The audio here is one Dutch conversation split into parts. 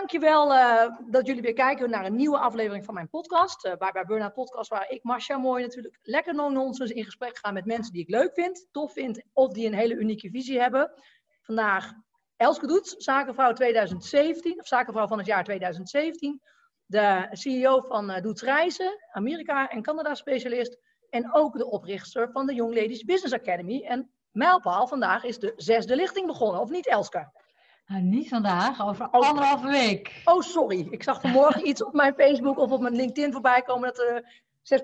dankjewel uh, dat jullie weer kijken naar een nieuwe aflevering van mijn podcast. Uh, bij, bij Burnout Podcast, waar ik, Marcia Mooi, natuurlijk lekker no-nonsense in gesprek ga met mensen die ik leuk vind, tof vind of die een hele unieke visie hebben. Vandaag Elske Doets, zakenvrouw 2017, of zakenvrouw van het jaar 2017. De CEO van uh, Doets Reizen, Amerika en Canada specialist. En ook de oprichter van de Young Ladies Business Academy. En mijlpaal vandaag is de zesde lichting begonnen, of niet Elske? Nou, niet vandaag, over oh. anderhalve week. Oh, sorry. Ik zag vanmorgen iets op mijn Facebook of op mijn LinkedIn voorbij komen dat de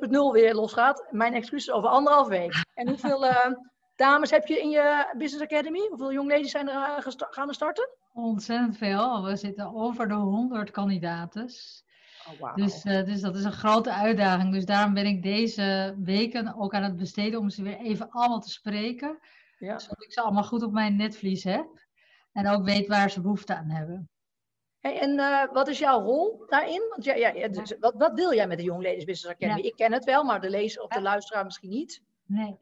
6.0 weer losgaat. Mijn excuses over anderhalve week. En hoeveel uh, dames heb je in je Business Academy? Hoeveel jong ladies zijn er uh, gaan er starten? Ontzettend veel. We zitten over de 100 kandidaten. Oh, wow. dus, uh, dus dat is een grote uitdaging. Dus daarom ben ik deze weken ook aan het besteden om ze weer even allemaal te spreken. Ja. Zodat ik ze allemaal goed op mijn netvlies heb. En ook weet waar ze behoefte aan hebben. Hey, en uh, wat is jouw rol daarin? Want ja, ja, dus, wat, wat wil jij met de Young Ladies Business Academy? Ik ken het wel, maar de lezer of de luisteraar misschien niet. Nee.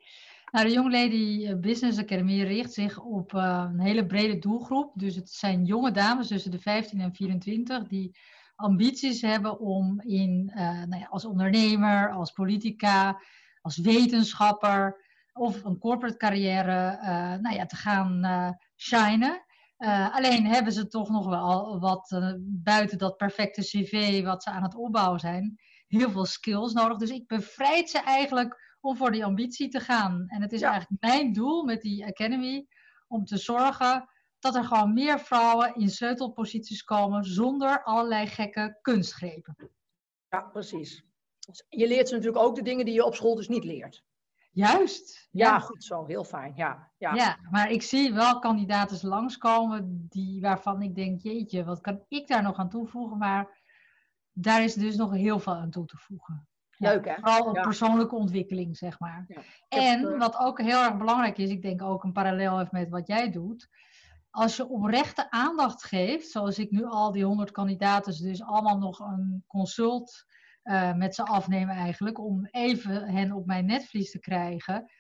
Nou, de Young Lady eh, Business Academy richt zich op uh, een hele brede doelgroep. Dus het zijn jonge dames tussen de 15 en 24 die ambities hebben om in, uh, nou ja, als ondernemer, als politica, als wetenschapper of een corporate carrière nou ja, te gaan shinen. Uh, alleen hebben ze toch nog wel wat uh, buiten dat perfecte cv wat ze aan het opbouwen zijn, heel veel skills nodig. Dus ik bevrijd ze eigenlijk om voor die ambitie te gaan. En het is eigenlijk mijn doel met die Academy om te zorgen dat er gewoon meer vrouwen in sleutelposities komen zonder allerlei gekke kunstgrepen. Ja, precies. Dus je leert ze natuurlijk ook de dingen die je op school dus niet leert. Juist. Ja, goed zo. Heel fijn. Ja, ja. ja, maar ik zie wel kandidaten langskomen die, waarvan ik denk, jeetje, wat kan ik daar nog aan toevoegen? Maar daar is dus nog heel veel aan toe te voegen. Leuk, hè? Vooral op persoonlijke ontwikkeling, zeg maar. En eh, wat ook heel erg belangrijk is, ik denk ook een parallel heeft met wat jij doet. Als je oprechte aandacht geeft, zoals ik nu al die honderd kandidaten dus allemaal nog een consult uh, met ze afnemen eigenlijk, om even hen op mijn netvlies te krijgen,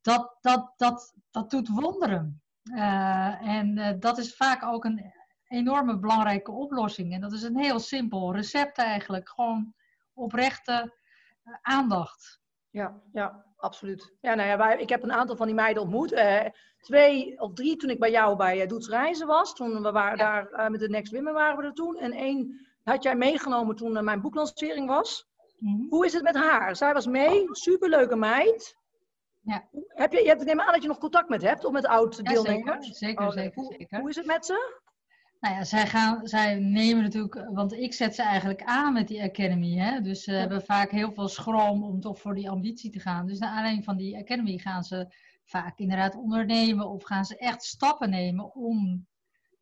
dat, dat, dat, dat doet wonderen. Uh, en uh, dat is vaak ook een enorme belangrijke oplossing. En dat is een heel simpel recept eigenlijk. Gewoon oprechte aandacht. Ja, ja, absoluut. Ja, nou ja, wij, ik heb een aantal van die meiden ontmoet. Twee of drie toen ik bij jou bij uh, Doets Reizen was. Toen we waren ja. daar uh, met de Next Women waren we er toen. En één had jij meegenomen toen uh, mijn boeklancering was. Mm-hmm. Hoe is het met haar? Zij was mee, superleuke meid. Ja. Heb je, je hebt, neem aan dat je nog contact met hebt, of met oud-deelnemers? Ja, zeker, zeker, oh, zeker, hoe, zeker. Hoe is het met ze? Nou ja, zij, gaan, zij nemen natuurlijk, want ik zet ze eigenlijk aan met die Academy. Hè? Dus ze ja. hebben vaak heel veel schroom om toch voor die ambitie te gaan. Dus naar aanleiding van die Academy gaan ze vaak inderdaad ondernemen of gaan ze echt stappen nemen om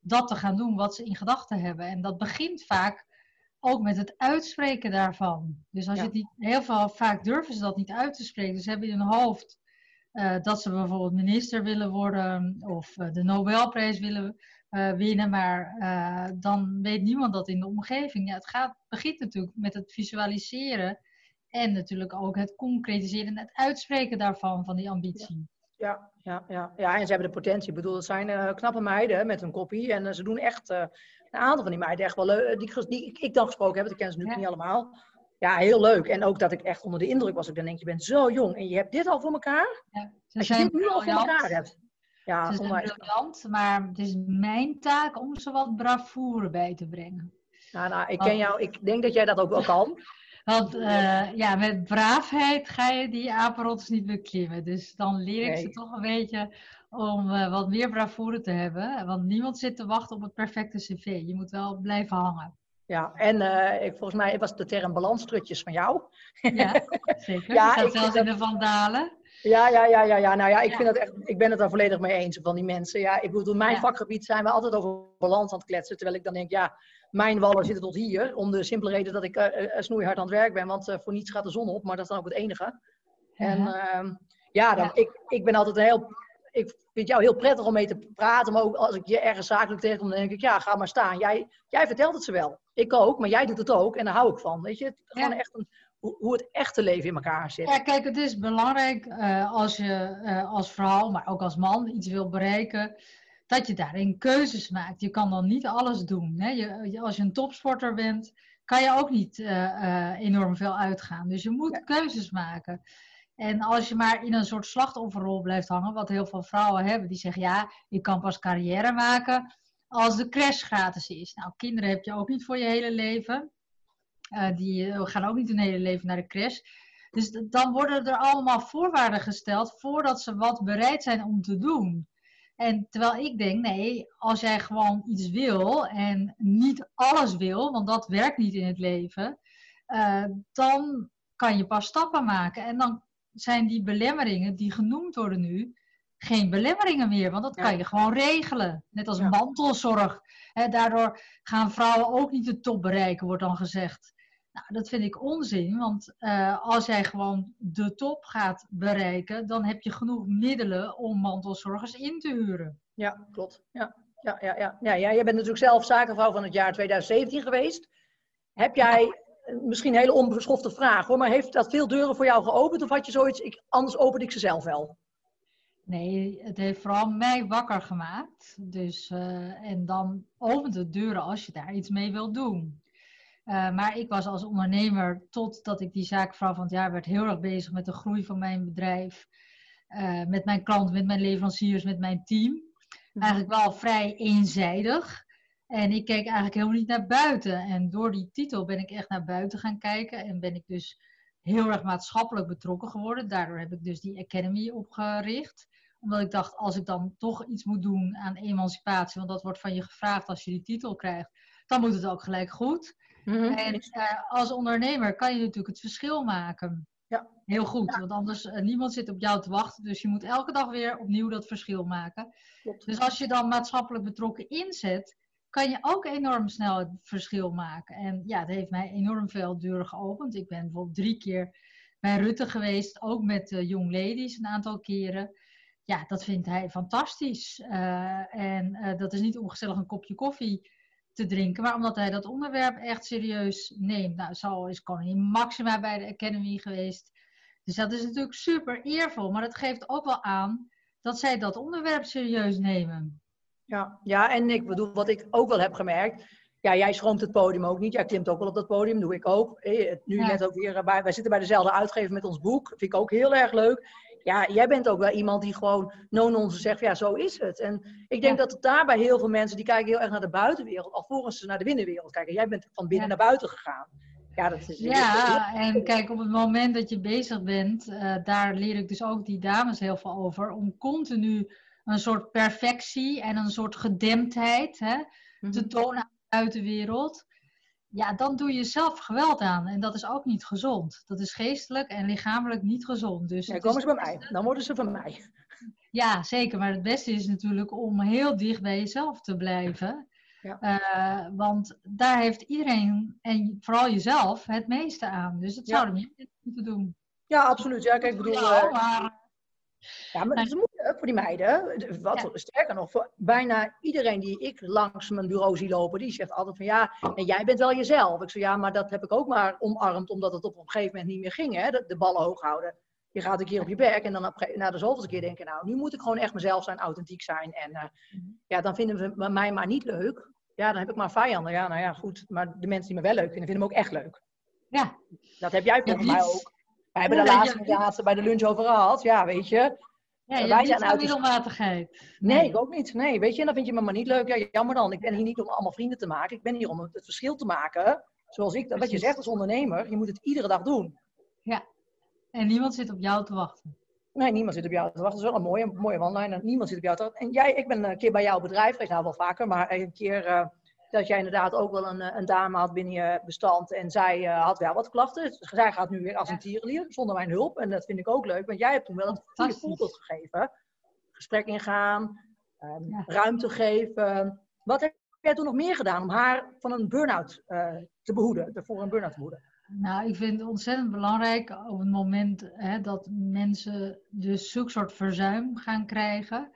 dat te gaan doen wat ze in gedachten hebben. En dat begint vaak ook met het uitspreken daarvan. Dus als ja. je het niet, heel veel, vaak durven ze dat niet uit te spreken. Ze hebben in hun hoofd uh, dat ze bijvoorbeeld minister willen worden of uh, de Nobelprijs willen uh, winnen, maar dan weet niemand dat in de omgeving. Ja, het gaat, begint natuurlijk met het visualiseren en natuurlijk ook het concretiseren en het uitspreken daarvan, van die ambitie. Ja, ja, ja, ja. en ze hebben de potentie. Ik bedoel, het zijn knappe meiden met een kopie en ze doen echt een aantal van die meiden echt wel leuk, die, die ik, ik dan gesproken heb, ik ken ze nu ja. niet allemaal. Ja, heel leuk. En ook dat ik echt onder de indruk was. Ik dan denk, je bent zo jong en je hebt dit al voor elkaar. Ja, Als je dit nu al voor elkaar hebt. Ja, ze zijn briljant, maar het is mijn taak om ze wat bravoure bij te brengen. Nou, nou, ik ken jou, ik denk dat jij dat ook wel kan. Want uh, ja, met braafheid ga je die apenrots niet beklimmen. Dus dan leer ik nee. ze toch een beetje om uh, wat meer bravoure te hebben. Want niemand zit te wachten op het perfecte cv. Je moet wel blijven hangen. Ja, en uh, ik, volgens mij was de term balanstrutjes van jou. Ja, zeker. ja, zelfs in de vandalen. Ja, ja, ja, ja, ja. Nou ja, ik, ja. Vind dat echt, ik ben het daar volledig mee eens van die mensen. Ja, ik bedoel, in mijn ja. vakgebied zijn we altijd over balans aan het kletsen. Terwijl ik dan denk, ja, mijn wallen zitten tot hier. Om de simpele reden dat ik uh, snoeihard aan het werk ben. Want uh, voor niets gaat de zon op, maar dat is dan ook het enige. En uh, ja, dan, Ik, ik ben altijd heel ik vind jou heel prettig om mee te praten, maar ook als ik je ergens zakelijk tegenkom, dan denk ik, ja, ga maar staan. Jij, jij vertelt het ze wel. Ik ook, maar jij doet het ook en daar hou ik van. Weet je, gewoon ja. echt een, hoe, hoe, het echte leven in elkaar zit. Ja, kijk, het is belangrijk uh, als je uh, als vrouw, maar ook als man iets wil bereiken. dat je daarin keuzes maakt. Je kan dan niet alles doen. Hè? Je, als je een topsporter bent, kan je ook niet uh, enorm veel uitgaan. Dus je moet keuzes maken. En als je maar in een soort slachtofferrol blijft hangen, wat heel veel vrouwen hebben, die zeggen ja, ik kan pas carrière maken als de crash gratis is. Nou, kinderen heb je ook niet voor je hele leven. Uh, die gaan ook niet hun hele leven naar de crash. Dus dan worden er allemaal voorwaarden gesteld voordat ze wat bereid zijn om te doen. En terwijl ik denk, nee, als jij gewoon iets wil en niet alles wil, want dat werkt niet in het leven, uh, dan kan je pas stappen maken. En dan zijn die belemmeringen die genoemd worden nu geen belemmeringen meer, want dat kan je gewoon regelen. Net als mantelzorg. daardoor gaan vrouwen ook niet de top bereiken, wordt dan gezegd. Nou, dat vind ik onzin, want uh, als jij gewoon de top gaat bereiken, dan heb je genoeg middelen om mantelzorgers in te huren. Ja, klopt. Ja, ja, ja, ja. ja, jij bent natuurlijk zelf zakenvrouw van het jaar 2017 geweest. Heb jij, misschien een hele onbeschofte vraag hoor, maar heeft dat veel deuren voor jou geopend of had je zoiets, ik, anders opende ik ze zelf wel? Nee, het heeft vooral mij wakker gemaakt. Dus, uh, en dan opent het deuren als je daar iets mee wilt doen. Uh, maar ik was als ondernemer, totdat ik die zaakvrouw van het jaar werd, heel erg bezig met de groei van mijn bedrijf. Uh, met mijn klanten, met mijn leveranciers, met mijn team. Mhm. Eigenlijk wel vrij eenzijdig. En ik keek eigenlijk helemaal niet naar buiten. En door die titel ben ik echt naar buiten gaan kijken. En ben ik dus heel erg maatschappelijk betrokken geworden. Daardoor heb ik dus die Academy opgericht. Omdat ik dacht, als ik dan toch iets moet doen aan emancipatie, want dat wordt van je gevraagd als je die titel krijgt, dan moet het ook gelijk goed. Mhm. En uh, als ondernemer kan je natuurlijk het verschil maken. Ja. Heel goed, want anders uh, niemand zit op jou te wachten. Dus je moet elke dag weer opnieuw dat verschil maken. Klopt. Dus als je dan maatschappelijk betrokken inzet, kan je ook enorm snel het verschil maken. En ja, het heeft mij enorm veel deuren geopend. Ik ben bijvoorbeeld drie keer bij Rutte geweest, ook met uh, Young Ladies een aantal keren. Ja, dat vindt hij fantastisch. Uh, en uh, dat is niet om gezellig een kopje koffie te drinken, maar omdat hij dat onderwerp echt serieus neemt. Nou, zo is Koningin Maxima bij de Academy geweest. Dus dat is natuurlijk super eervol, maar dat geeft ook wel aan dat zij dat onderwerp serieus nemen. Ja, ja, en ik bedoel, wat ik ook wel heb gemerkt. Ja, jij schroomt het podium ook niet. Jij klimt ook wel op dat podium, doe ik ook. Nu net ook weer bij, wij zitten bij dezelfde uitgever met ons boek. Vind ik ook heel erg leuk. Ja, jij bent ook wel iemand die gewoon no-nonsense zegt, ja, zo is het. En ik denk dat het daarbij heel veel mensen, die kijken heel erg naar de buitenwereld, alvorens ze naar de binnenwereld kijken. Jij bent van binnen naar buiten gegaan. Ja, dat is ja en kijk, op het moment dat je bezig bent, uh, daar leer ik dus ook die dames heel veel over, om continu een soort perfectie en een soort gedemptheid hè, te mhm. tonen aan de buitenwereld. Ja, dan doe je zelf geweld aan. En dat is ook niet gezond. Dat is geestelijk en lichamelijk niet gezond. Dus ja, komen ze bij mij. Dan worden ze van mij. Ja, zeker. Maar het beste is natuurlijk om heel dicht bij jezelf te blijven. Ja. Uh, want daar heeft iedereen, en vooral jezelf, het meeste aan. Dus dat zouden we niet moeten doen. Ja, absoluut. Ja, kijk, ik bedoel... Ja, maar... ja maar het is moeilijk voor die meiden. Wat sterker nog, voor bijna iedereen die ik langs mijn bureau zie lopen, die zegt altijd van ja, en jij bent wel jezelf. Ik zeg ja, maar dat heb ik ook maar omarmd omdat het op een gegeven moment niet meer ging, hè? De, de ballen hoog houden. Je gaat een keer op je werk en dan op, na de zoveelste keer denken, nou, nu moet ik gewoon echt mezelf zijn, authentiek zijn. En uh, ja, dan vinden we mij maar niet leuk. Ja, dan heb ik maar vijanden. Ja, nou ja, goed. Maar de mensen die me wel leuk vinden, vinden me ook echt leuk. Ja. Dat heb jij volgens mij ook. Wij hebben de laatste, de laatste bij de lunch over gehad. Ja, weet je. Ja, je wij zijn uit middelmatigheid. Nee. nee, ik ook niet. Nee, weet je, dan vind je me maar niet leuk. Ja, jammer dan. Ik ben hier niet om allemaal vrienden te maken. Ik ben hier om het verschil te maken. Zoals ik, wat je zegt als ondernemer, je moet het iedere dag doen. Ja, en niemand zit op jou te wachten. Nee, niemand zit op jou te wachten. Dat is wel een mooie, mooie one Niemand zit op jou te wachten. En jij, ik ben een keer bij jouw bedrijf geweest, nou wel vaker, maar een keer uh, dat jij inderdaad ook wel een, een, dame had binnen je bestand. En zij uh, had wel wat klachten. Zij gaat nu weer als een tierenlier, zonder mijn hulp. En dat vind ik ook leuk, want jij hebt toen wel een goede voorbeeld gegeven. Gesprek ingaan, um, ja. ruimte geven. Wat heb jij toen nog meer gedaan om haar van een burn-out uh, te behoeden, voor een burn-out te behoeden? Nou, ik vind het ontzettend belangrijk op het moment hè, dat mensen dus zulke soort verzuim gaan krijgen.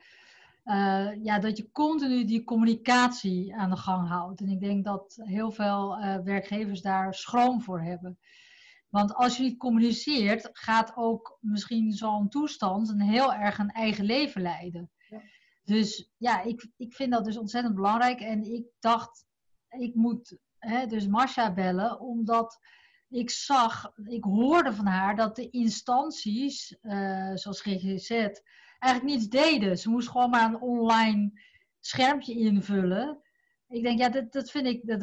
Uh, ja, dat je continu die communicatie aan de gang houdt. En ik denk dat heel veel uh, werkgevers daar schroom voor hebben. Want als je niet communiceert, gaat ook misschien zo'n toestand een heel erg een eigen leven leiden. Ja. Dus ja, ik, ik vind dat dus ontzettend belangrijk. En ik dacht, ik moet hè, dus Masha bellen, omdat ik zag, ik hoorde van haar dat de instanties, uh, zoals GGZ, eigenlijk niets deden. Ze moest gewoon maar een online schermpje invullen. Ik denk, ja, dat, dat vind ik, dat,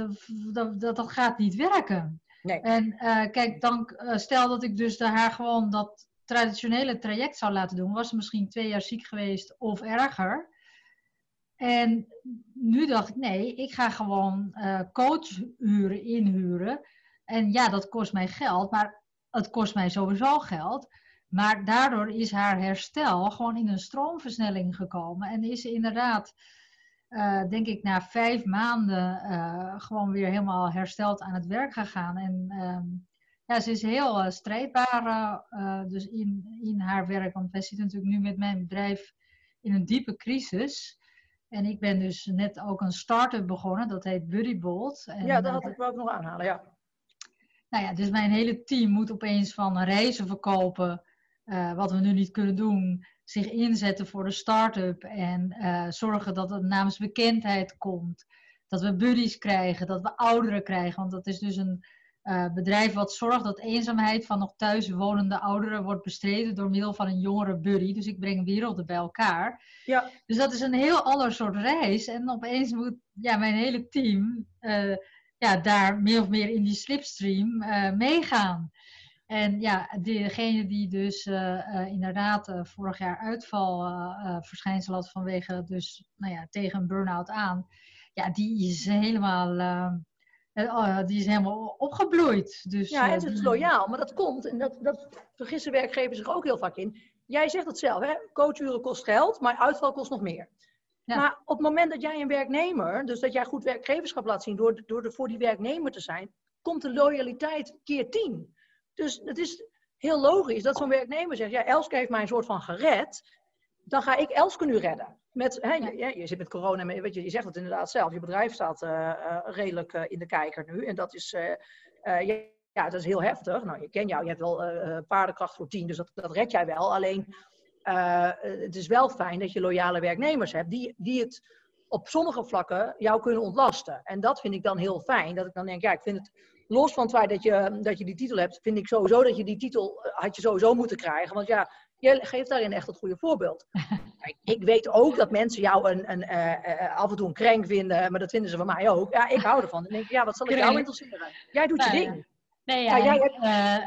dat, dat, dat gaat niet werken. Nee. En uh, kijk, dan, uh, stel dat ik dus haar gewoon dat traditionele traject zou laten doen, was ze misschien twee jaar ziek geweest of erger. En nu dacht ik, nee, ik ga gewoon uh, coach huren, inhuren. En ja, dat kost mij geld, maar het kost mij sowieso geld. Maar daardoor is haar herstel gewoon in een stroomversnelling gekomen. En is inderdaad, uh, denk ik, na vijf maanden uh, gewoon weer helemaal hersteld aan het werk gegaan. En uh, ja, ze is heel uh, strijdbaar dus in, in haar werk. Want wij zitten natuurlijk nu met mijn bedrijf in een diepe crisis. En ik ben dus net ook een start-up begonnen, dat heet Buddybolt. En, ja, dat had ik wel ook nog aanhalen, ja. Nou ja, dus mijn hele team moet opeens van reizen verkopen, uh, wat we nu niet kunnen doen, zich inzetten voor de start-up en uh, zorgen dat het namens bekendheid komt. Dat we buddies krijgen, dat we ouderen krijgen, want dat is dus een uh, bedrijf wat zorgt dat eenzaamheid van nog thuis wonende ouderen wordt bestreden door middel van een jongere buddy. Dus ik breng werelden bij elkaar. Ja. Dus dat is een heel ander soort reis. En opeens moet ja, mijn hele team ja, daar meer of meer in die slipstream meegaan. En ja, degene die dus inderdaad vorig jaar uitvalverschijnsel had vanwege dus, nou ja, tegen een burn-out aan. Ja, die is helemaal Oh, die is helemaal opgebloeid. Dus, ja, en het is loyaal. Maar dat komt, en dat, dat vergissen werkgevers zich ook heel vaak in. Jij zegt het zelf, hè? coachuren kost geld, maar uitval kost nog meer. Ja. Maar op het moment dat jij een werknemer, dus dat jij goed werkgeverschap laat zien door, door er voor die werknemer te zijn, komt de loyaliteit keer tien. Dus het is heel logisch dat zo'n werknemer zegt, ja, Elske heeft mij een soort van gered, dan ga ik Elske nu redden. Met, hè, je, je, zit met corona, weet je, je zegt het inderdaad zelf, je bedrijf staat uh, uh, redelijk uh, in de kijker nu. En dat is, ja, ja, dat is heel heftig. Nou, je ken jou, je hebt wel paardenkracht voor tien, dus dat, dat red jij wel. Alleen, het is wel fijn dat je loyale werknemers hebt die, die het op sommige vlakken jou kunnen ontlasten. En dat vind ik dan heel fijn. Dat ik dan denk, ja, ik vind het los van het feit dat je, dat je die titel hebt, vind ik sowieso dat je die titel had je sowieso moeten krijgen. Want ja, Jij geeft daarin echt het goede voorbeeld. ik weet ook dat mensen jou een, een, uh, af en toe een krenk vinden, maar dat vinden ze van mij ook. Ja, ik hou ervan. Dan denk ik, ja, wat zal ik jou interesseren? Jij doet je ding. Nee, ja, jij hebt...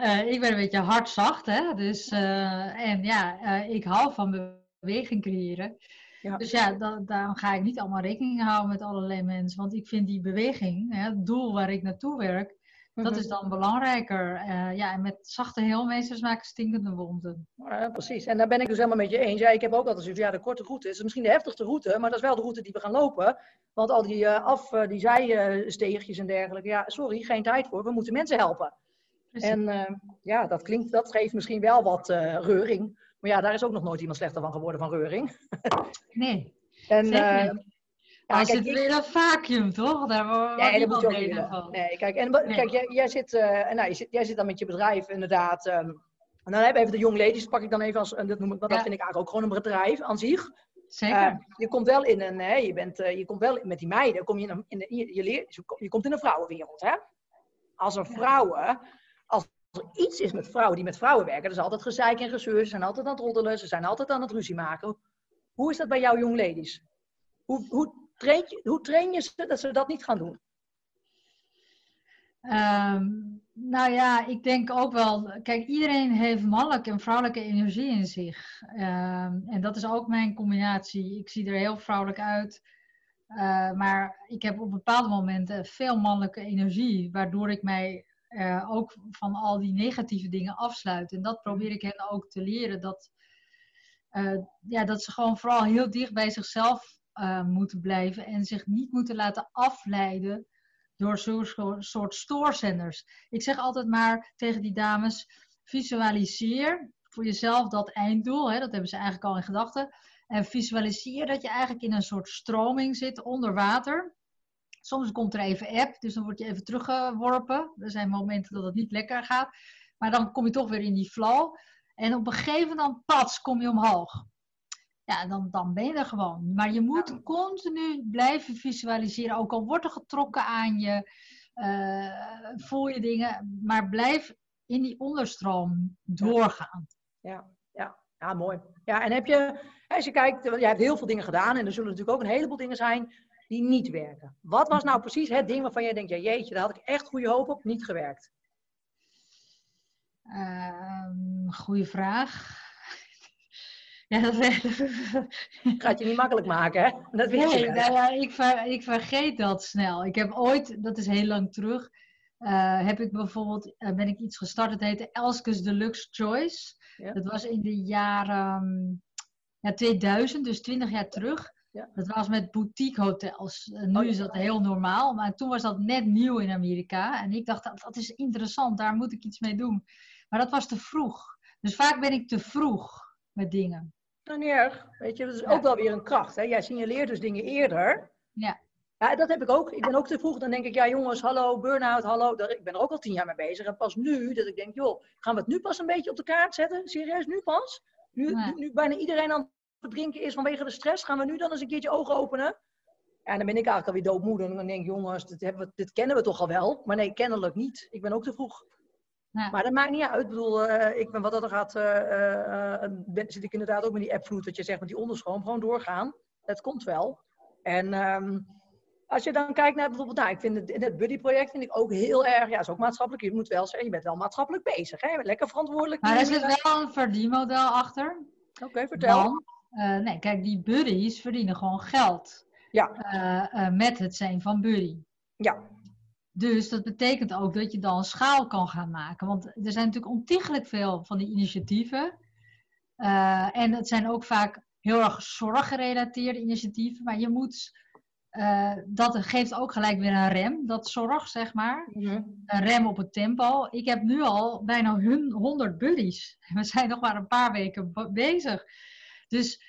uh, ik ben een beetje hardzacht, hè. Dus, en ja, ik hou van beweging creëren. Ja. Dus ja, daarom ga ik niet allemaal rekening houden met allerlei mensen. Want ik vind die beweging, hè, het doel waar ik naartoe werk, dat is mhm. dan belangrijker. Uh, ja, en met zachte heelmeesters maken stinkende wonden. Ja, precies. En daar ben ik dus helemaal met je eens. Ja, ik heb ook altijd zoiets, ja, de korte route is misschien de heftigste route, maar dat is wel de route die we gaan lopen. Want al die uh, af, uh, die zijsteegjes en dergelijke, ja, sorry, geen tijd voor. We moeten mensen helpen. Precies. En ja, dat klinkt, dat geeft misschien wel wat reuring. Maar ja, daar is ook nog nooit iemand slechter van geworden van reuring. nee. En, ja, zit weer een vacuüm, toch? Daar nee, dat moet je ook niet van. Nee, kijk, en, kijk jij, jij, zit, uh, nou, je zit, jij zit dan met je bedrijf inderdaad. Um, en dan heb je even de young ladies, pak ik dan even als, en dat, noem ik, dat vind ik eigenlijk ook gewoon een bedrijf aan zich. Zeker. Uh, je komt wel in een, hè, je, bent, uh, je komt wel met die meiden, kom je in, in, in je, leert, je komt in een vrouwenwereld. Hè? Als er vrouwen, als er iets is met vrouwen die met vrouwen werken, er is altijd gezeik en gezeur, ze zijn altijd aan het roddelen, ze zijn altijd aan het ruzie maken. Hoe is dat bij jou, young ladies? Hoe, hoe, train je, hoe train je ze dat ze dat niet gaan doen? Um, nou ja, ik denk ook wel. Kijk, iedereen heeft mannelijke en vrouwelijke energie in zich. Um, en dat is ook mijn combinatie. Ik zie er heel vrouwelijk uit. Uh, maar ik heb op bepaalde momenten veel mannelijke energie, waardoor ik mij uh, ook van al die negatieve dingen afsluit. En dat probeer ik hen ook te leren. Dat, uh, ja, dat ze gewoon vooral heel dicht bij zichzelf uh, moeten blijven en zich niet moeten laten afleiden door zo'n soort stoorzenders. Ik zeg altijd maar tegen die dames: visualiseer voor jezelf dat einddoel. Hè, dat hebben ze eigenlijk al in gedachten. En visualiseer dat je eigenlijk in een soort stroming zit onder water. Soms komt er even app, dus dan word je even teruggeworpen. Er zijn momenten dat het niet lekker gaat. Maar dan kom je toch weer in die flow. En op een gegeven moment, pas, kom je omhoog. Ja, dan, dan ben je er gewoon. Maar je moet continu blijven visualiseren, ook al wordt er getrokken aan je, uh, voel je dingen, maar blijf in die onderstroom doorgaan. Ja, ja, ja, mooi. Ja, en heb je, als je kijkt, jij hebt heel veel dingen gedaan en er zullen natuurlijk ook een heleboel dingen zijn die niet werken. Wat was nou precies het ding waarvan jij denkt, ja jeetje, daar had ik echt goede hoop op, niet gewerkt? Uh, goeie vraag. Ja, dat gaat je niet makkelijk maken, hè? Dat weet nee, nou ja, ik, ver, ik vergeet dat snel. Ik heb ooit, dat is heel lang terug, uh, heb ik bijvoorbeeld, uh, ben ik iets gestart, het heette Elskes Deluxe Choice. Ja. Dat was in de jaren ja, 2000, dus 20 jaar terug. Ja. Dat was met boutique hotels. Uh, nu oh, is dat heel normaal, maar toen was dat net nieuw in Amerika. En ik dacht, dat, dat is interessant, daar moet ik iets mee doen. Maar dat was te vroeg. Dus vaak ben ik te vroeg met dingen. Nou, niet erg. Weet je, dat is ook wel weer een kracht. Hè? Jij signaleert dus dingen eerder. Ja. Ja, dat heb ik ook. Ik ben ook te vroeg. Dan denk ik, ja jongens, hallo, burn-out, hallo. Ik ben er ook al tien jaar mee bezig. En pas nu, dat ik denk, joh, gaan we het nu pas een beetje op de kaart zetten? Serieus, nu pas? Nu, nu, bijna iedereen aan het verdrinken is vanwege de stress, gaan we nu dan eens een keertje ogen openen? Ja, dan ben ik eigenlijk alweer doodmoedig. En dan denk ik, jongens, dit, hebben we, dit kennen we toch al wel? Maar nee, kennelijk niet. Ik ben ook te vroeg. Maar dat maakt niet uit. Ik bedoel, uh, ik ben wat dat er gaat, uh, uh, zit ik inderdaad ook met die appvloed, wat je zegt, met die onderstroom, gewoon doorgaan. Het komt wel. En um, als je dan kijkt naar bijvoorbeeld, nou, ik vind het, het buddy-project vind ik ook heel erg, ja, is ook maatschappelijk. Je moet wel zeggen, je bent wel maatschappelijk bezig, hè? Je bent lekker verantwoordelijk. Maar er zit wel een verdienmodel achter. Oké, vertel. Dan, nee, kijk, die buddies verdienen gewoon geld. Ja. met het zijn van buddy. Ja. Dus dat betekent ook dat je dan schaal kan gaan maken. Want er zijn natuurlijk ontiegelijk veel van die initiatieven. Uh, en het zijn ook vaak heel erg zorggerelateerde initiatieven. Maar je moet, uh, dat geeft ook gelijk weer een rem, dat zorg, zeg maar. Mhm. Een rem op het tempo. Ik heb nu al bijna 100 buddies. We zijn nog maar een paar weken bezig. Dus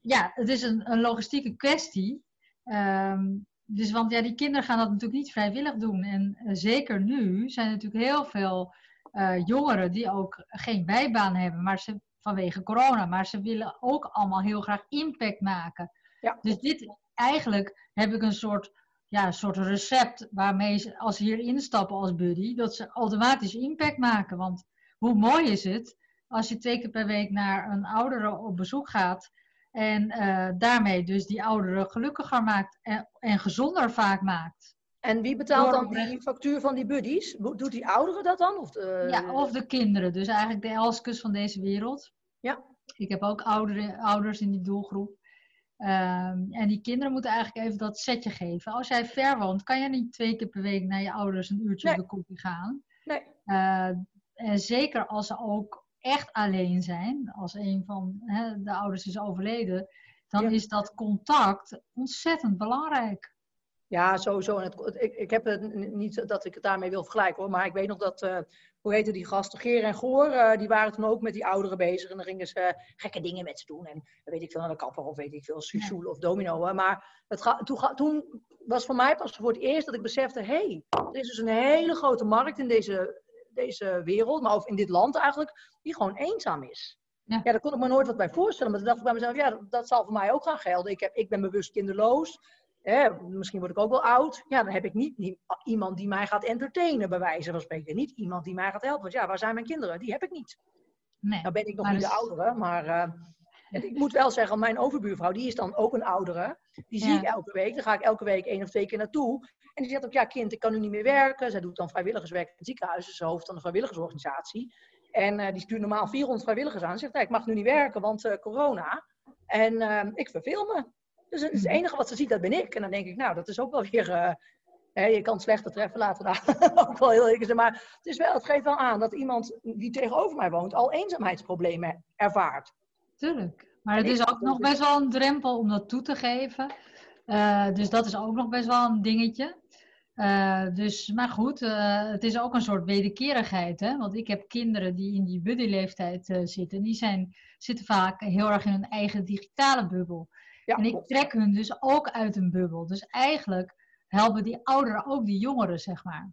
ja, het is een, een logistieke kwestie. Um, dus want ja, die kinderen gaan dat natuurlijk niet vrijwillig doen. En uh, zeker nu zijn er natuurlijk heel veel uh, jongeren die ook geen bijbaan hebben, maar ze, vanwege corona. Maar ze willen ook allemaal heel graag impact maken. Ja. Dus dit, eigenlijk heb ik een soort, ja, een soort recept waarmee ze, als ze hier instappen als buddy, dat ze automatisch impact maken. Want hoe mooi is het als je twee keer per week naar een oudere op bezoek gaat en uh, daarmee dus die ouderen gelukkiger maakt en, en gezonder vaak maakt. En wie betaalt dan die factuur van die buddies? Doet die ouderen dat dan? Of de... Ja, of de kinderen. Dus eigenlijk de Elskes van deze wereld. Ja. Ik heb ook ouderen, ouders in die doelgroep. Um, en die kinderen moeten eigenlijk even dat setje geven. Als jij ver woont, kan je niet twee keer per week naar je ouders een uurtje nee. op de koffie gaan. Nee. Uh, en zeker als ze ook echt alleen zijn, als een van hè, de ouders is overleden, dan is dat contact ontzettend belangrijk. Ja, sowieso. het, ik, ik heb het niet dat ik het daarmee wil vergelijken hoor, maar ik weet nog dat, uh, hoe heette die gasten, Geer en Goor, uh, die waren toen ook met die ouderen bezig en dan gingen ze gekke dingen met ze doen. En weet ik veel, naar de kapper of weet ik veel, susoel ja. of domino. Maar het ga, toen, toen was voor mij pas voor het eerst dat ik besefte, hé, hey, er is dus een hele grote markt in deze deze wereld, maar ook in dit land eigenlijk, die gewoon eenzaam is. Ja. ja, daar kon ik me nooit wat bij voorstellen. Maar toen dacht ik bij mezelf, ja, dat, zal voor mij ook gaan gelden. Ik, heb, ik ben bewust kinderloos. Hè, misschien word ik ook wel oud. Ja, dan heb ik niet, niet, iemand die mij gaat entertainen, bij wijze van spreken. Niet iemand die mij gaat helpen. Want ja, waar zijn mijn kinderen? Die heb ik niet. Nee, nou ben ik nog niet de oudere, maar uh, ik moet wel zeggen, mijn overbuurvrouw, die is dan ook een oudere. Die zie ja. ik elke week. Daar ga ik elke week één of twee keer naartoe. En die zegt ook, ja kind, ik kan nu niet meer werken. Zij doet dan vrijwilligerswerk in het ziekenhuis. Ze is hoofd van een vrijwilligersorganisatie. En uh, die stuurt normaal 400 vrijwilligers aan. Ze zegt, ik mag nu niet werken, want uh, corona. En uh, ik verveel me. Dus het, het enige wat ze ziet, dat ben ik. En dan denk ik, nou, dat is ook wel weer... Hè, je kan slechter treffen, laten we daar ook wel heel eerlijk zijn. Maar het, is wel, het geeft wel aan dat iemand die tegenover mij woont... al eenzaamheidsproblemen ervaart. Tuurlijk. Maar het is ook nog best wel een drempel om dat toe te geven. Uh, dus dat is ook nog best wel een dingetje. Uh, dus, maar goed, uh, het is ook een soort wederkerigheid. Hè? Want ik heb kinderen die in die buddy-leeftijd zitten. Die zijn, zitten vaak heel erg in hun eigen digitale bubbel. Ja, en ik trek hun dus ook uit een bubbel. Dus eigenlijk helpen die ouderen ook die jongeren, zeg maar.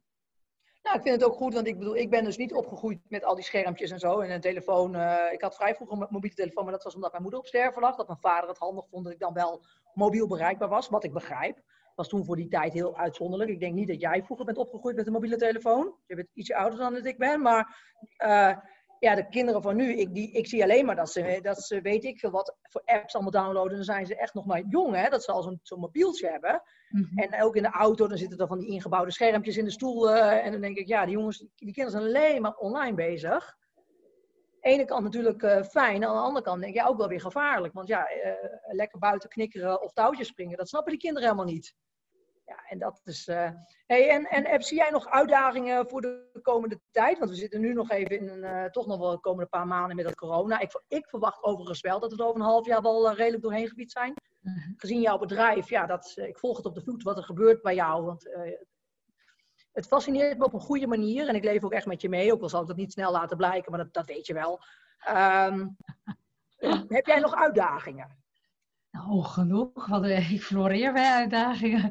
Ik vind het ook goed, want ik bedoel, ik ben dus niet opgegroeid met al die schermpjes en zo. En een telefoon. Uh, ik had vrij vroeger een mobiele telefoon, maar dat was omdat mijn moeder op sterven lag. Dat mijn vader het handig vond dat ik dan wel mobiel bereikbaar was, wat ik begrijp. Was toen voor die tijd heel uitzonderlijk. Ik denk niet dat jij vroeger bent opgegroeid met een mobiele telefoon. Je bent ietsje ouder dan dat ik ben, maar uh, ja, de kinderen van nu, ik, die, ik zie alleen maar dat ze, dat ze, weet ik veel wat, voor apps allemaal downloaden. Dan zijn ze echt nog maar jong, hè, dat ze al zo'n zo mobieltje hebben. Mhm. En ook in de auto, dan zitten er van die ingebouwde schermpjes in de stoel. en dan denk ik, ja, die jongens, die kinderen zijn alleen maar online bezig. Aan de ene kant natuurlijk uh, fijn, aan de andere kant denk ik ja, ook wel weer gevaarlijk. Want ja, uh, lekker buiten knikkeren of touwtjes springen, dat snappen die kinderen helemaal niet. Ja, en dat is. Uh... Hey, en, en zie jij nog uitdagingen voor de komende tijd? Want we zitten nu nog even in een, uh, toch nog wel de komende paar maanden met dat corona. Ik, ik verwacht overigens wel dat het over een half jaar wel uh, redelijk doorheen gebied zijn. Mhm. Gezien jouw bedrijf, ja, dat, ik volg het op de voet wat er gebeurt bij jou. Want het fascineert me op een goede manier. En ik leef ook echt met je mee, ook al zal ik dat niet snel laten blijken, maar dat, dat weet je wel. Um, heb jij nog uitdagingen? Nou, genoeg, want ik floreer bij uitdagingen.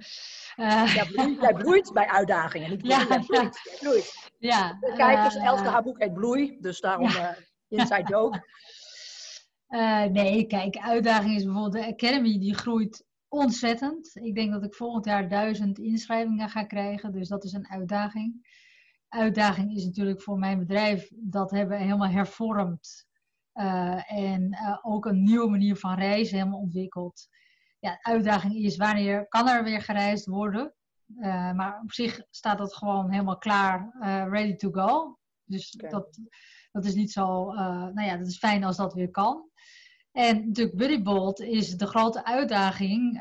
Uh, ja, bloeit, jij bloeit bij uitdagingen, niet bloeit, ja, bloeit, ja. bloeit. Ja, Kijk, uh, Elske haar boek heet Bloei, dus daarom ja. uh, inside joke. nee, kijk, uitdaging is bijvoorbeeld de Academy, die groeit ontzettend. Ik denk dat ik volgend jaar duizend inschrijvingen ga krijgen, dus dat is een uitdaging. Uitdaging is natuurlijk voor mijn bedrijf, dat hebben we helemaal hervormd. En ook een nieuwe manier van reizen helemaal ontwikkeld ja, de uitdaging is wanneer kan er weer gereisd worden. Uh, maar op zich staat dat gewoon helemaal klaar, ready to go. Dus dat, dat is niet zo, nou ja, dat is fijn als dat weer kan. En natuurlijk Buddybolt is de grote uitdaging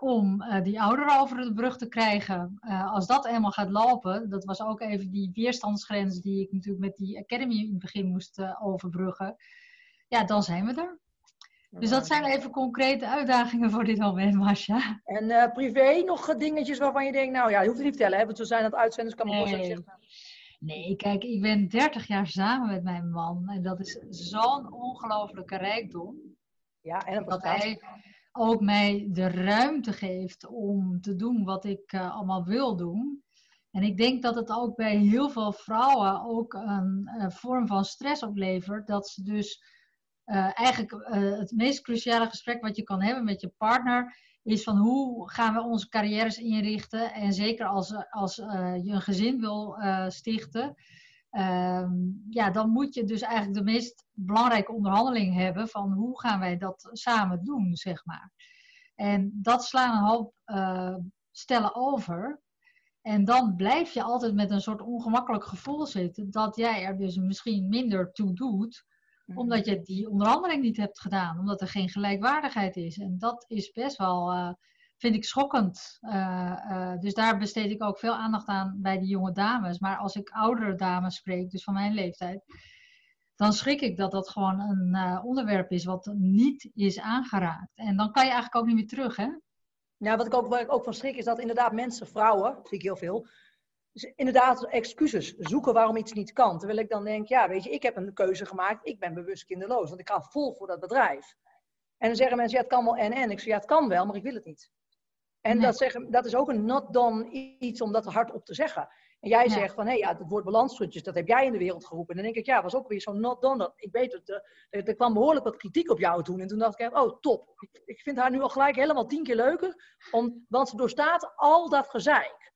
om die ouderen over de brug te krijgen. als dat eenmaal gaat lopen, dat was ook even die weerstandsgrens die ik natuurlijk met die Academy in het begin moest overbruggen. Ja, dan zijn we er. Dus dat zijn even concrete uitdagingen voor dit moment, Masha. En uh, privé nog dingetjes waarvan je denkt, nou ja, je hoeft het niet te vertellen, hè, want we zijn aan het uitzenden, dus kan me nee. zeggen. Nee, kijk, ik ben 30 jaar samen met mijn man en dat is zo'n ongelofelijke rijkdom. Ja, en dat hij ook mij de ruimte geeft om te doen wat ik uh, allemaal wil doen. En ik denk dat het ook bij heel veel vrouwen ook een, een vorm van stress oplevert. Dat ze dus uh, eigenlijk uh, het meest cruciale gesprek wat je kan hebben met je partner is van hoe gaan we onze carrières inrichten. En zeker als, als uh, je een gezin wil stichten, ehm, ja, dan moet je dus eigenlijk de meest belangrijke onderhandeling hebben van hoe gaan wij dat samen doen, zeg maar. En dat slaan een hoop stellen over. En dan blijf je altijd met een soort ongemakkelijk gevoel zitten dat jij er dus misschien minder toe doet. Omdat je die onderhandeling niet hebt gedaan, omdat er geen gelijkwaardigheid is. En dat is best wel, uh, vind ik, schokkend. Uh, uh, dus daar besteed ik ook veel aandacht aan bij die jonge dames. Maar als ik oudere dames spreek, dus van mijn leeftijd, dan schrik ik dat dat gewoon een onderwerp is wat niet is aangeraakt. En dan kan je eigenlijk ook niet meer terug, hè? Ja, wat ik ook, waar ik ook van schrik is dat inderdaad mensen, vrouwen, zie ik heel veel, dus inderdaad excuses zoeken waarom iets niet kan. Terwijl ik dan denk, ja, weet je, ik heb een keuze gemaakt. Ik ben bewust kinderloos, want ik ga vol voor dat bedrijf. En dan zeggen mensen, ja, het kan wel en en. Ik zeg, ja, het kan wel, maar ik wil het niet. En dat, zeggen, dat is ook een not done iets om dat hardop te zeggen. En jij zegt van, hé, hey, ja, het woord balansstrutjes, dat heb jij in de wereld geroepen. En dan denk ik, ja, was ook weer zo'n not done. Dat, ik weet het, er, er, kwam behoorlijk wat kritiek op jou toen. En toen dacht ik, oh, top. Ik, ik vind haar nu al gelijk helemaal tien keer leuker. Om, want ze doorstaat al dat gezeik.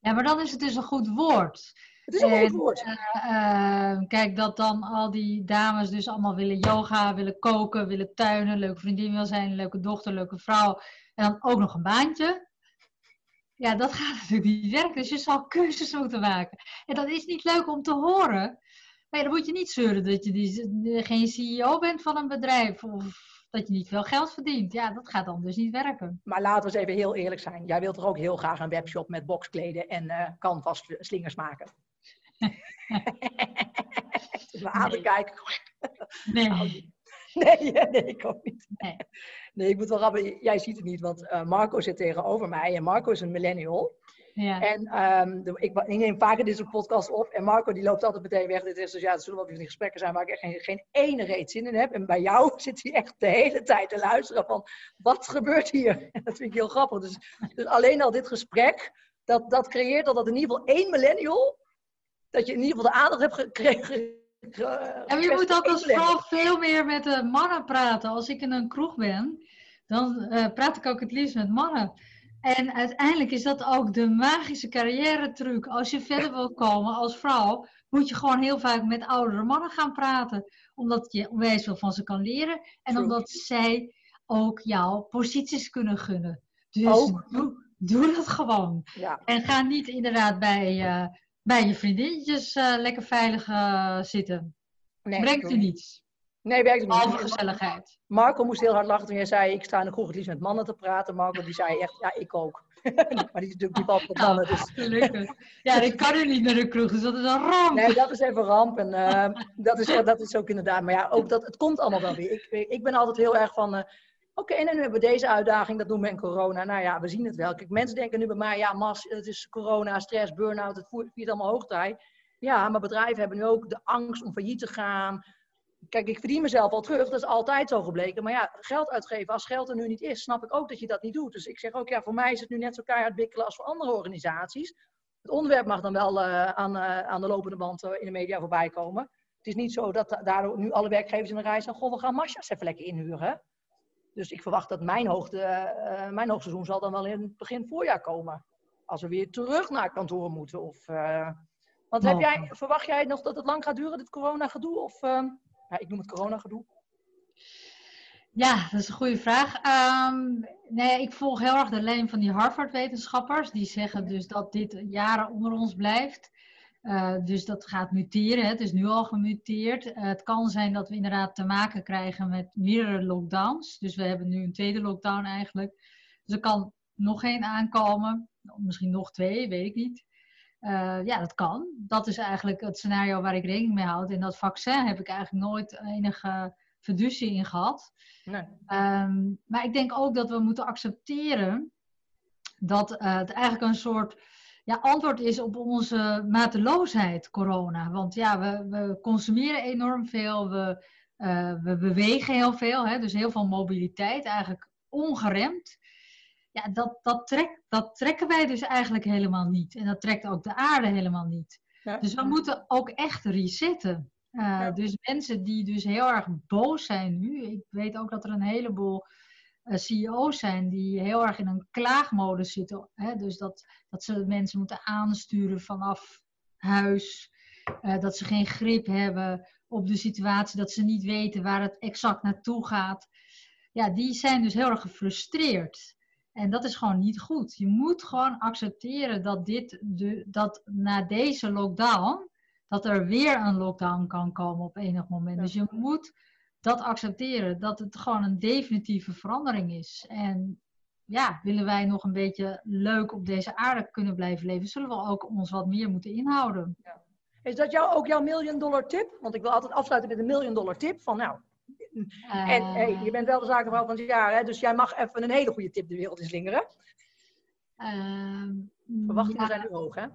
Ja, maar dan is het dus een goed woord. Het is een goed woord. Uh, kijk, dat dan al die dames dus allemaal willen yoga, willen koken, willen tuinen, leuke vriendin wil zijn, leuke dochter, leuke vrouw. En dan ook nog een baantje. Ja, dat gaat natuurlijk niet werken. Dus je zal keuzes moeten maken. En dat is niet leuk om te horen. Maar dan moet je niet zeuren dat je die, geen CEO bent van een bedrijf. Of dat je niet veel geld verdient. Ja, dat gaat dan dus niet werken. Maar laten we eens even heel eerlijk zijn. Jij wilt er ook heel graag een webshop met boxkleden en uh, canvas slingers maken. maar aan te kijken. Nee. nee, nee, ik ook niet. Nee. nee, ik moet wel rappen. Jij ziet het niet, want uh, Marco zit tegenover mij. En Marco is een millennial. Ja. En um, ik, ik, neem vaker deze podcast op. En Marco die loopt altijd meteen weg. Dit is dus ja, het zullen wel die gesprekken zijn waar ik echt geen, geen ene reet zin in heb. En bij jou zit hij echt de hele tijd te luisteren van wat gebeurt hier? En dat vind ik heel grappig. Dus, dus alleen al dit gesprek, dat, dat creëert al dat in ieder geval één millennial dat je in ieder geval de aandacht hebt gekregen. En je moet ook als vrouw veel meer met de mannen praten. Als ik in een kroeg ben, dan uh, praat ik ook het liefst met mannen. En uiteindelijk is dat ook de magische carrière truc. Als je verder wil komen als vrouw, moet je gewoon heel vaak met oudere mannen gaan praten. Omdat je onwijs veel van ze kan leren. En omdat zij ook jouw posities kunnen gunnen. Dus doe, doe, dat gewoon. Ja. En ga niet inderdaad bij, uh, bij je vriendinnetjes uh, lekker veilig uh, zitten. Nee, Brengt je niets. Nee, werkt niet. Behalve gezelligheid. Marco moest heel hard lachen toen jij zei, ik sta in de kroeg het liefst met mannen te praten. Marco die zei echt, ja, ik ook. maar die is natuurlijk niet altijd met mannen. Dus. Gelukkig. Ja, ik kan er niet naar de kroeg, dus dat is een ramp. Nee, dat is even ramp. En uh, dat, is, dat is ook inderdaad. Maar ja, ook dat, het komt allemaal wel weer. Ik, ik ben altijd heel erg van, uh, oké, en nu hebben we deze uitdaging, dat doen we in corona. Nou ja, we zien het wel. Kijk, mensen denken nu bij mij, ja, mas, het is corona, stress, burn-out, het viert allemaal hoogtij. Ja, maar bedrijven hebben nu ook de angst om failliet te gaan Kijk, ik verdien mezelf al terug, dat is altijd zo gebleken. Maar ja, geld uitgeven, als geld er nu niet is, snap ik ook dat je dat niet doet. Dus ik zeg ook, ja, voor mij is het nu net zo keihard wikkelen als voor andere organisaties. Het onderwerp mag dan wel uh, aan, uh, aan de lopende band uh, in de media voorbij komen. Het is niet zo dat daardoor nu alle werkgevers in de rij zijn, goh, we gaan Masjas even lekker inhuren. Dus ik verwacht dat mijn, hoogte, mijn hoogseizoen zal dan wel in het begin voorjaar komen. Als we weer terug naar kantoor moeten. Of, want heb jij, verwacht jij nog dat het lang gaat duren, dit corona-gedoe? Of ja, ik noem het corona-gedoe? Ja, dat is een goede vraag. Um, nee, ik volg heel erg de lijn van die Harvard-wetenschappers. Die zeggen dus dat dit jaren onder ons blijft. Uh, dus dat gaat muteren. Het is nu al gemuteerd. Uh, het kan zijn dat we inderdaad te maken krijgen met meerdere lockdowns. Dus we hebben nu een tweede lockdown eigenlijk. Dus er kan nog één aankomen. Misschien nog twee, weet ik niet. Uh, ja, dat kan. Dat is eigenlijk het scenario waar ik rekening mee houd. In dat vaccin heb ik eigenlijk nooit enige fiducie in gehad. Nee. Um, maar ik denk ook dat we moeten accepteren dat uh, het eigenlijk een soort ja, antwoord is op onze mateloosheid, corona. Want ja, we, we consumeren enorm veel, we, uh, we bewegen heel veel, hè? dus heel veel mobiliteit, eigenlijk ongeremd ja, dat, dat, trek, dat trekken wij dus eigenlijk helemaal niet. En dat trekt ook de aarde helemaal niet. Dus we moeten ook echt resetten. Uh, Dus mensen die dus heel erg boos zijn nu. Ik weet ook dat er een heleboel uh, CEO's zijn die heel erg in een klaagmodus zitten. Hè? Dus dat, dat ze mensen moeten aansturen vanaf huis. Uh, dat ze geen grip hebben op de situatie. Dat ze niet weten waar het exact naartoe gaat. Ja, die zijn dus heel erg gefrustreerd. En dat is gewoon niet goed. Je moet gewoon accepteren dat, dit de, dat na deze lockdown, dat er weer een lockdown kan komen op enig moment. Dus je moet dat accepteren, dat het gewoon een definitieve verandering is. En ja, willen wij nog een beetje leuk op deze aarde kunnen blijven leven, zullen we ook ons wat meer moeten inhouden. Ja. Is dat jou, ook jouw million dollar tip? Want ik wil altijd afsluiten met een million dollar tip. Van nou, en hey, je bent wel de zakenvrouw van het jaar, hè? dus jij mag even een hele goede tip de wereld in slingeren. Uh, Verwachtingen zijn nu hoog, hè?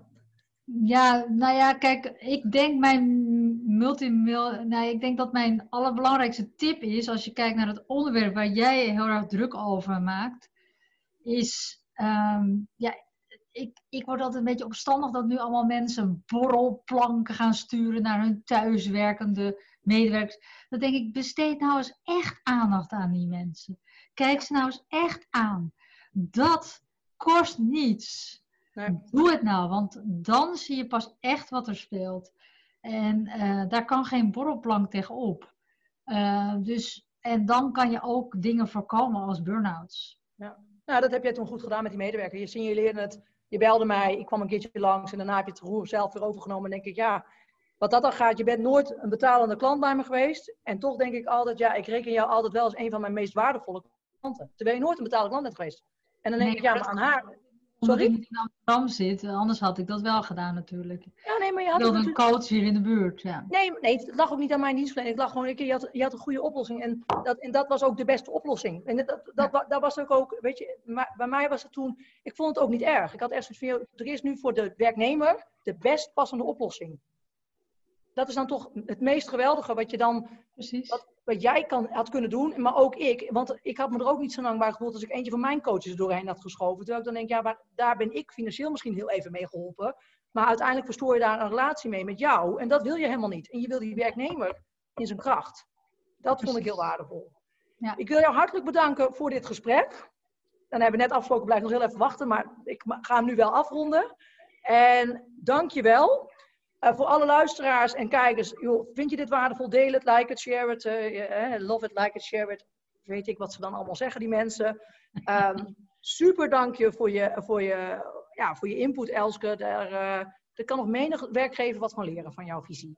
Ja, nou ja, kijk, ik denk mijn multimil, nou, ik denk dat mijn allerbelangrijkste tip is, als je kijkt naar het onderwerp waar jij heel erg druk over maakt, is, um, ja, ik, ik word altijd een beetje opstandig dat nu allemaal mensen borrelplanken gaan sturen naar hun thuiswerkende medewerkers. Dan denk ik, besteed nou eens echt aandacht aan die mensen. Kijk ze nou eens echt aan. Dat kost niets. Doe het nou, want dan zie je pas echt wat er speelt. En uh, daar kan geen borrelplank tegenop. Uh, dus, en dan kan je ook dingen voorkomen als burn-outs. Ja. Nou, dat heb jij toen goed gedaan met die medewerker. Je signaleerde het, je belde mij, ik kwam een keertje langs en daarna heb je het roer zelf weer overgenomen. En denk ik, ja, wat dat dan gaat, je bent nooit een betalende klant bij me geweest. En toch denk ik altijd, ja, ik reken jou altijd wel als een van mijn meest waardevolle klanten. Terwijl je nooit een betalende klant bent geweest. En dan denk ik, ja, maar aan haar... Sorry? Omdat ik in Amsterdam zit, anders had ik dat wel gedaan natuurlijk. Ja, nee, maar je had... Ik wilde een coach hier in de buurt, ja. Nee, nee, het lag ook niet aan mijn dienstverlening. Het lag gewoon, je had, je had een goede oplossing. En dat, en dat was ook de beste oplossing. En dat, dat, dat, was ook, ook, weet je, maar bij mij was het toen... Ik vond het ook niet erg. Ik had echt zoiets van, er is nu voor de werknemer de best passende oplossing dat is dan toch het meest geweldige wat je dan, Precies. Wat, wat jij kan, had kunnen doen, maar ook ik. Want ik had me er ook niet zo lang bij gevoeld als ik eentje van mijn coaches doorheen had geschoven. Terwijl ik dan denk, ja, waar, daar ben ik financieel misschien heel even mee geholpen. Maar uiteindelijk verstoor je daar een relatie mee met jou. En dat wil je helemaal niet. En je wil die werknemer in zijn kracht. Dat vond ik heel waardevol. Ja. Ik wil jou hartelijk bedanken voor dit gesprek. Dan hebben we net afgesproken, blijf nog heel even wachten, maar ik ga hem nu wel afronden. En dank je wel. Uh, voor alle luisteraars en kijkers, joh, vind je dit waardevol? Deel het, like het, share het. Uh, love it, like it, share it. Weet ik wat ze dan allemaal zeggen, die mensen. Um, super dank je voor je, voor je, ja, voor je input, Elske. Uh, kan nog menig werkgever wat van leren van jouw visie.